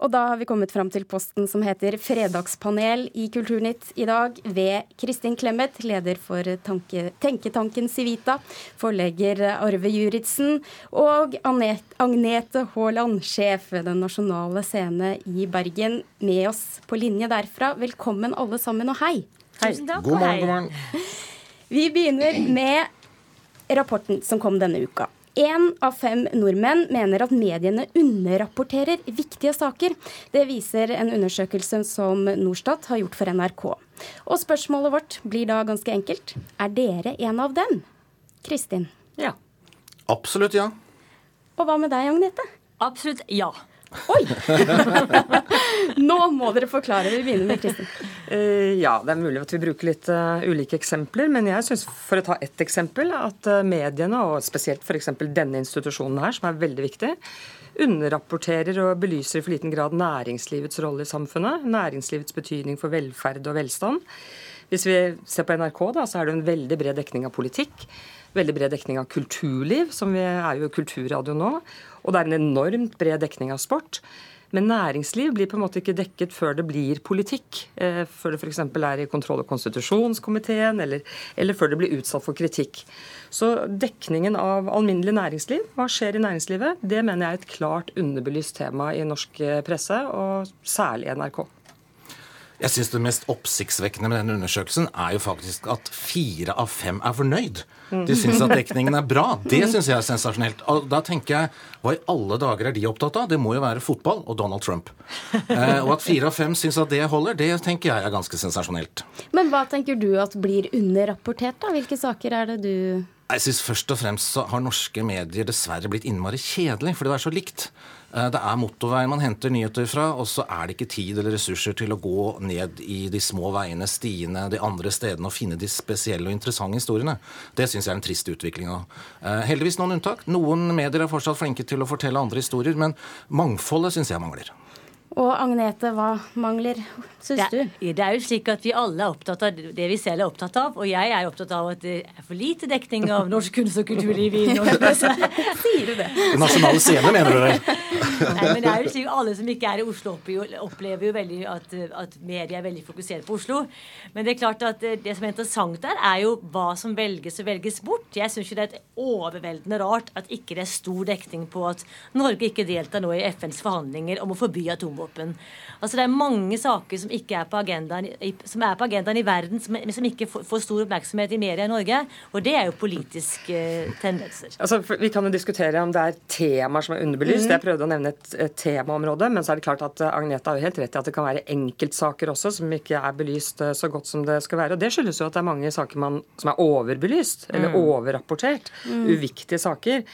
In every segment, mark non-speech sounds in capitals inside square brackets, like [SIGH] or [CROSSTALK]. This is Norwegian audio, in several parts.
Og da har vi kommet fram til posten som heter Fredagspanel i Kulturnytt i dag, ved Kristin Clemet, leder for tanke, tenketanken Civita, forlegger Arve Juritzen, og Agnete Haaland, sjef ved Den nasjonale scene i Bergen, med oss på linje derfra. Velkommen alle sammen, og hei. hei. Tusen takk, god morgen, god morgen. Vi begynner med rapporten som kom denne uka. Én av fem nordmenn mener at mediene underrapporterer viktige saker. Det viser en undersøkelse som Norstat har gjort for NRK. Og spørsmålet vårt blir da ganske enkelt. Er dere en av dem? Kristin? Ja. Absolutt ja. Og hva med deg, Agnete? Absolutt ja. Oi! [LAUGHS] Nå må dere forklare. Vi begynner med Kristin. Uh, ja, det er mulig at vi bruker litt uh, ulike eksempler. Men jeg syns, for å ta ett eksempel, at uh, mediene, og spesielt f.eks. denne institusjonen her, som er veldig viktig, underrapporterer og belyser i for liten grad næringslivets rolle i samfunnet. Næringslivets betydning for velferd og velstand. Hvis vi ser på NRK, da, så er det en veldig bred dekning av politikk. Veldig bred dekning av kulturliv, som vi er jo kulturradio nå. Og det er en enormt bred dekning av sport. Men næringsliv blir på en måte ikke dekket før det blir politikk. Eh, før det f.eks. er i kontroll- og konstitusjonskomiteen, eller, eller, før det blir utsatt for kritikk. Så dekningen av alminnelig næringsliv, hva skjer i næringslivet, det mener jeg er et klart underbelyst tema i norsk presse, og særlig NRK. Jeg syns det mest oppsiktsvekkende med denne undersøkelsen er jo faktisk at fire av fem er fornøyd. De syns at dekningen er bra. [LAUGHS] Det syns jeg er sensasjonelt. Og da tenker jeg, hva i alle dager er de opptatt av? Det må jo være fotball og Donald Trump. [LAUGHS] Eh, og at fire av fem syns at det holder, det tenker jeg er ganske sensasjonelt. Men hva tenker du at blir underrapportert, da? Hvilke saker er det du jeg synes Først og fremst så har norske medier dessverre blitt innmari kjedelig, for det er så likt. Eh, det er motorveien man henter nyheter fra, og så er det ikke tid eller ressurser til å gå ned i de små veiene, stiene, de andre stedene og finne de spesielle og interessante historiene. Det syns jeg er en trist utvikling av. Eh, heldigvis noen unntak. Noen medier er fortsatt flinke til å fortelle andre historier, men mangfoldet syns jeg mangler. Og Agnete, hva mangler, syns du? Det er jo slik at vi alle er opptatt av det vi selv er opptatt av. Og jeg er opptatt av at det er for lite dekning av norsk kunst og kulturliv i norsk presse. [LAUGHS] Sier du det? Nasjonale scene, mener du vel? [LAUGHS] Nei, men det er jo slik Alle som ikke er i Oslo, opplever jo veldig at, at media er veldig fokusert på Oslo. Men det er klart at det som er interessant der, er jo hva som velges og velges bort. Jeg syns det er et overveldende rart at ikke det er stor dekning på at Norge ikke deltar nå i FNs forhandlinger om å forby atomvåpen atomvåpen. Altså Det er mange saker som, ikke er, på agendaen, som er på agendaen i verden, som, som ikke får, stor oppmerksomhet i media i Norge. Og det er jo politiske eh, tendenser. Altså, Vi kan jo diskutere om det er temaer som er underbelyst. Mm. Jeg prøvde å nevne et, et, temaområde, men så er det klart at Agneta har jo helt rett i at det kan være enkeltsaker også som ikke er belyst uh, så godt som det skal være. Og det skyldes jo at det er mange saker man, som er overbelyst, eller mm. overrapportert. Mm. Uviktige saker.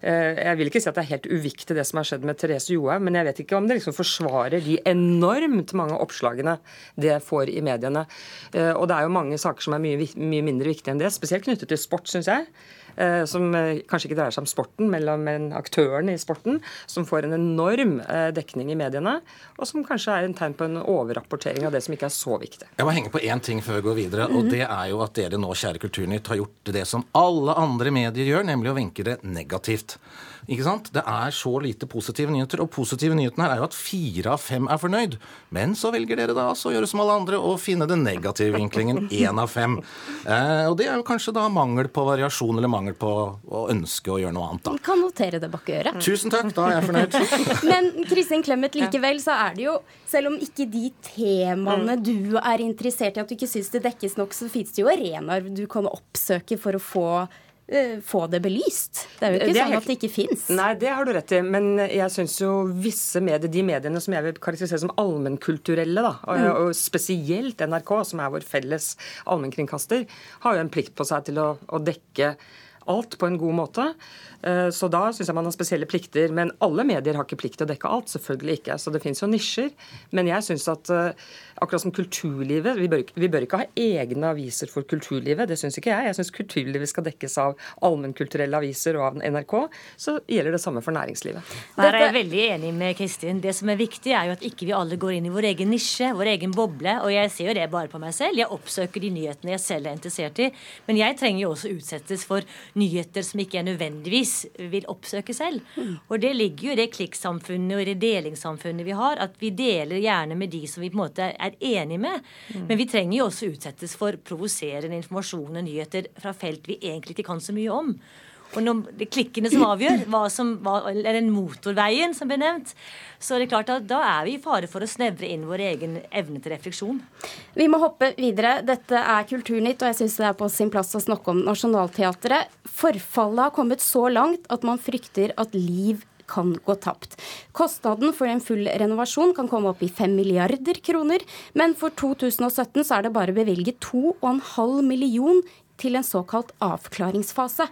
Eh, jeg vil ikke si at det er helt uviktig det som har skjedd med Therese Johaug, men jeg vet ikke om det liksom forsvarer de enormt mange oppslagene det får i mediene. Eh, og det er jo mange saker som er mye, mye mindre viktige enn det, spesielt knyttet til sport, syns jeg. Eh, som eh, kanskje ikke dreier seg om sporten, men aktørene i sporten, som får en enorm eh, dekning i mediene, og som kanskje er en tegn på en overrapportering av det som ikke er så viktig. Jeg må henge på én ting før vi går videre, og det er jo at dere nå, kjære Kulturnytt, har gjort det som alle andre medier gjør, nemlig å vinke det negativt. Ikke sant? Det er så lite positive nyheter. Og positive nyheten her er jo at fire av fem er fornøyd. Men så velger dere da altså å gjøre som alle andre og finne den negative vinklingen én av fem. Eh, og det er jo kanskje da mangel på variasjon eller mangel på å ønske å gjøre noe annet, da. Vi kan notere det bak øret. Tusen takk, da er jeg fornøyd. [LAUGHS] Men Kristin Clemet, likevel så er det jo, selv om ikke de temaene mm. du er interessert i, at du ikke syns det dekkes nok, så fins det jo arenaer du kan oppsøke for å få Eh, få det belyst. Det er jo ikke er sånn helt... at det ikke fins. Nei, det har du rett i. Men jeg syns jo visse medier, de mediene som jeg vil karakterisere som allmennkulturelle, da, og, mm. og, spesielt NRK, som er vår felles allmennkringkaster, har jo en plikt på seg til å, å dekke alt på en god måte. Eh, så da syns jeg man har spesielle plikter. Men alle medier har ikke plikt til å dekke alt. Selvfølgelig ikke. Så det fins jo nisjer. Men jeg syns at eh, akkurat som kulturlivet. Vi bør, vi bør, ikke ha egne aviser for kulturlivet, det syns ikke jeg. Jeg syns kulturlivet skal dekkes av allmennkulturelle aviser og av NRK. Så gjelder det samme for næringslivet. Her er jeg veldig enig med Kristin. Det som er viktig, er jo at ikke vi alle går inn i vår egen nisje, vår egen boble. Og jeg ser jo det bare på meg selv. Jeg oppsøker de nyhetene jeg selv er interessert i. Men jeg trenger jo også utsettes for nyheter som ikke jeg nødvendigvis vil oppsøke selv. Og det ligger jo i det klikksamfunnet og i det delingssamfunnet vi har, at vi deler gjerne med de som vi på en måte er enige med. Men vi trenger jo også utsettes for provoserende informasjon og nyheter fra felt vi egentlig ikke kan så mye om. Og når det er klikkene som avgjør, hva som, hva, eller den motorveien som ble nevnt, så er det klart at da er vi i fare for å snevre inn vår egen evne til refleksjon. Vi må hoppe videre. Dette er Kulturnytt, og jeg syns det er på sin plass å snakke om Nationaltheatret. Forfallet har kommet så langt at man frykter at liv kan gå tapt. Kostnaden for en full renovasjon kan komme opp i 5 milliarder kroner, men for 2017 så er det bare bevilget 2,5 million til en såkalt avklaringsfase.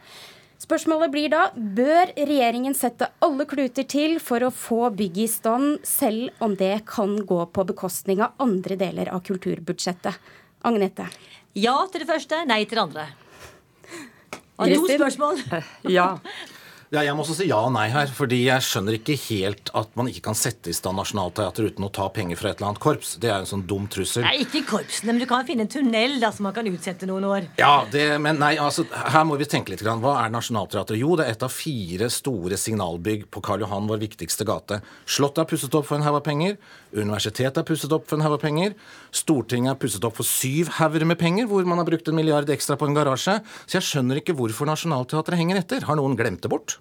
Spørsmålet blir da bør regjeringen sette alle kluter til for å få bygget i stand, selv om det kan gå på bekostning av andre deler av kulturbudsjettet? Agnete? Ja til det første, nei til det andre. Og to spørsmål. Ja. Ja, jeg må også si ja og nei her, fordi jeg skjønner ikke helt at man ikke kan sette i stand Nationaltheatret uten å ta penger fra et eller annet korps. Det er en sånn dum trussel. Nei, ikke korpsene, men du kan finne en tunnel da, som man kan utsette noen år. Ja, det, men nei, altså, her må vi tenke litt. Grann. Hva er Nationaltheatret? Jo, det er et av fire store signalbygg på Karl Johan, vår viktigste gate. Slottet er pusset opp for en haug av penger. Universitetet er pusset opp for en haug av penger. Stortinget er pusset opp for syv hauger med penger, hvor man har brukt en milliard ekstra på en garasje. Så jeg skjønner ikke hvorfor Nationaltheatret henger etter. Har noen glemt det bort?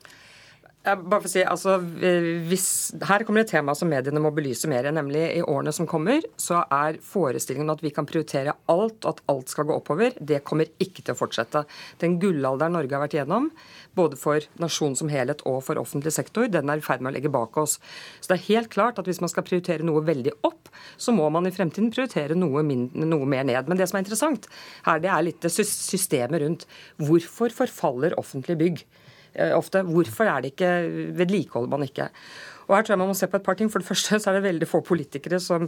Bare for å si, altså, hvis, Her kommer et tema som mediene må belyse mer. Nemlig i årene som kommer, så er forestillingen at vi kan prioritere alt, og at alt skal gå oppover, det kommer ikke til å fortsette. Den gullalderen Norge har vært igjennom, både for nasjonen som helhet og for offentlig sektor, den er i ferd med å legge bak oss. Så det er helt klart at hvis man skal prioritere noe veldig opp, så må man i fremtiden prioritere noe, mindre, noe mer ned. Men det som er interessant her, det er litt systemet rundt. Hvorfor forfaller offentlige bygg? Ofte. Hvorfor er det ikke vedlikeholder man ikke? Og her tror jeg man må se på et par ting. For det første så er det veldig få politikere som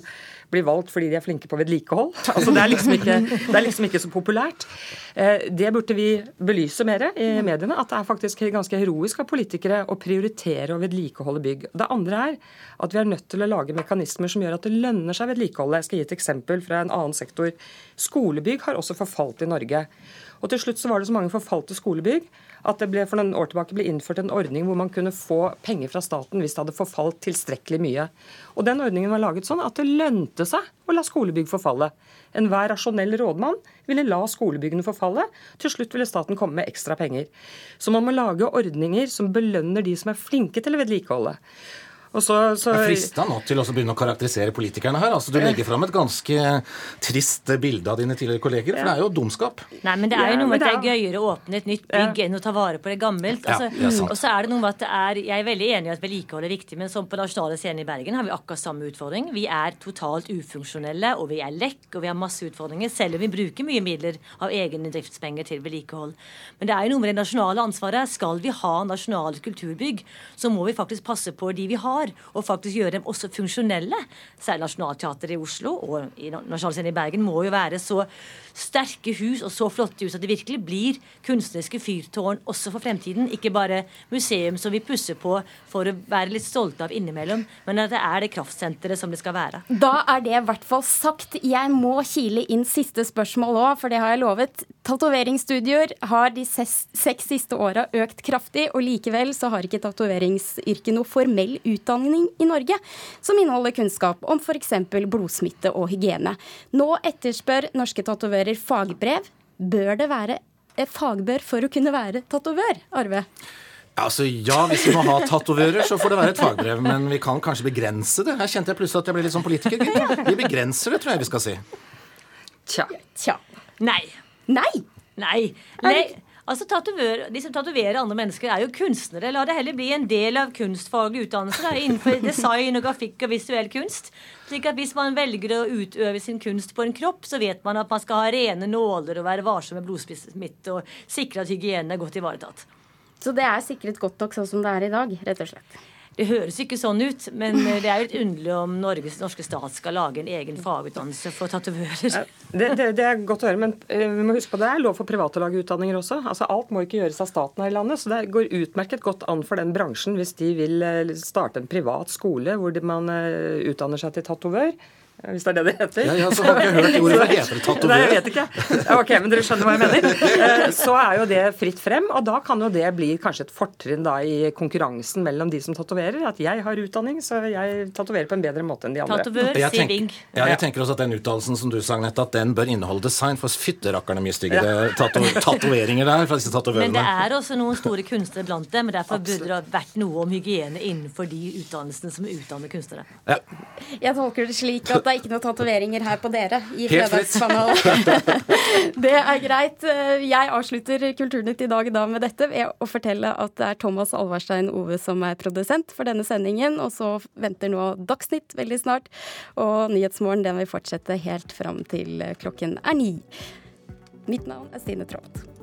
blir valgt fordi de er flinke på vedlikehold. [LAUGHS] Altså det er liksom ikke, det er liksom ikke så populært. Det burde vi belyse mer i mediene. At det er faktisk ganske heroisk av politikere å prioritere å vedlikeholde bygg. Det andre er at vi er nødt til å lage mekanismer som gjør at det lønner seg å vedlikeholde. Jeg skal gi et eksempel fra en annen sektor. Skolebygg har også forfalt i Norge. Og til slutt så var det så mange forfalte skolebygg at det ble for noen år tilbake ble innført en ordning hvor man kunne få penger fra staten hvis det hadde forfalt tilstrekkelig mye. Og Den ordningen var laget sånn at det lønte seg å la skolebygg forfalle. Enhver rasjonell rådmann ville la skolebyggene forfalle. Til slutt ville staten komme med ekstra penger. Så man må lage ordninger som belønner de som er flinke til å vedlikeholde. Så, så... Jeg er frista nå til å begynne å karakterisere politikerne her. Altså, Du legger fram et ganske trist bilde av dine tidligere kolleger, for det er jo dumskap. Nei, men det er jo noe med at det er gøyere å åpne et nytt bygg enn å ta vare på det gammelt. Altså, ja, det og så er det noe med at det er Jeg er veldig enig i at vedlikehold er viktig, men som på Nasjonale Scene i Bergen har vi akkurat samme utfordring. Vi er totalt ufunksjonelle, og vi er lekk, og vi har masse utfordringer, selv om vi bruker mye midler av egne driftspenger til vedlikehold. Men det er jo noe med det nasjonale ansvaret. Skal vi ha nasjonale kulturbygg, så må vi faktisk passe på de vi har har, og faktisk gjøre dem også funksjonelle. Særlig Nationaltheatret i Oslo og i Nasjonalscenen i Bergen må jo være så sterke hus og så flotte hus at det virkelig blir kunstneriske fyrtårn også for fremtiden. Ikke bare museum som vi pusser på for å være litt stolte av innimellom, men at det er det kraftsenteret som det skal være. Da er det i hvert fall sagt. Jeg må kile inn siste spørsmål òg, for det har jeg lovet. Tatoveringsstudioer har de seks siste åra økt kraftig, og likevel så har ikke tatoveringsyrket noe formell utdanning i Norge som inneholder kunnskap om f.eks. blodsmitte og hygiene. Nå etterspør norske tatoverere tatoverer fagbrev. Bør det være et fagbør for å kunne være tatovør, Arve? Altså, Ja, hvis vi må ha tatovører, så får det være et fagbrev. Men vi kan kanskje begrense det. Her kjente jeg plutselig at jeg ble litt sånn politiker. Vi begrenser det, tror jeg vi skal si. Tja. Tja. Nei. Nei. Nei. Nei. Altså, De som tatoverer andre mennesker, er jo kunstnere. La det heller bli en del av kunstfaglig utdannelse da, innenfor design og grafikk og visuell kunst. Slik at Hvis man velger å utøve sin kunst på en kropp, så vet man at man skal ha rene nåler og være varsom med blodsmitte og sikre at hygienen er godt ivaretatt. Så det er sikret godt nok sånn som det er i dag, rett og slett? Det høres ikke sånn ut, men eh, det er jo litt underlig om Norges norske stat skal lage en egen fagutdannelse for tatovører. Det, det, det, er godt å høre, men eh, vi må huske på det er lov for private å lage utdanninger også. Altså Alt må ikke gjøres av staten her i landet, så det går utmerket godt an for den bransjen hvis de vil eh, starte en privat skole hvor man utdanner seg til tatovør. Hvis det er det det heter. Ja, ja, så har ikke jeg hørt ordet. Hva heter det? Tatover? [LAUGHS] Nei, jeg vet ikke. Ok, men dere skjønner hva jeg mener. Eh, så er jo det fritt frem, og da kan jo det bli kanskje et fortrinn da i konkurransen mellom de som tatoverer. At jeg har utdanning, så jeg tatoverer på en bedre måte enn de andre. Tatovør, Jeg, Ving. ja, jeg tenker også at den uttalelsen som du sa, Nette, at den bør inneholde design. For fytterakkerne mye styggere tato tatoveringer der fra disse Men det er også noen store kunstnere blant dem. og Derfor burde det ha vært noe om hygiene innenfor de utdannelsene som utdanner kunstnere. Ja. Jeg tolker det slik at det er ikke noen tatoveringer her på dere i. Fredagspanelet. [LAUGHS] det er greit. Jeg avslutter Kulturnytt i dag da med dette ved å fortelle at det er Thomas Alvarstein Ove som er produsent for denne sendingen. Og så venter nå Dagsnytt veldig snart. Og Nyhetsmorgen den vil fortsette helt fram til klokken er ni. Mitt navn er Stine Traalt.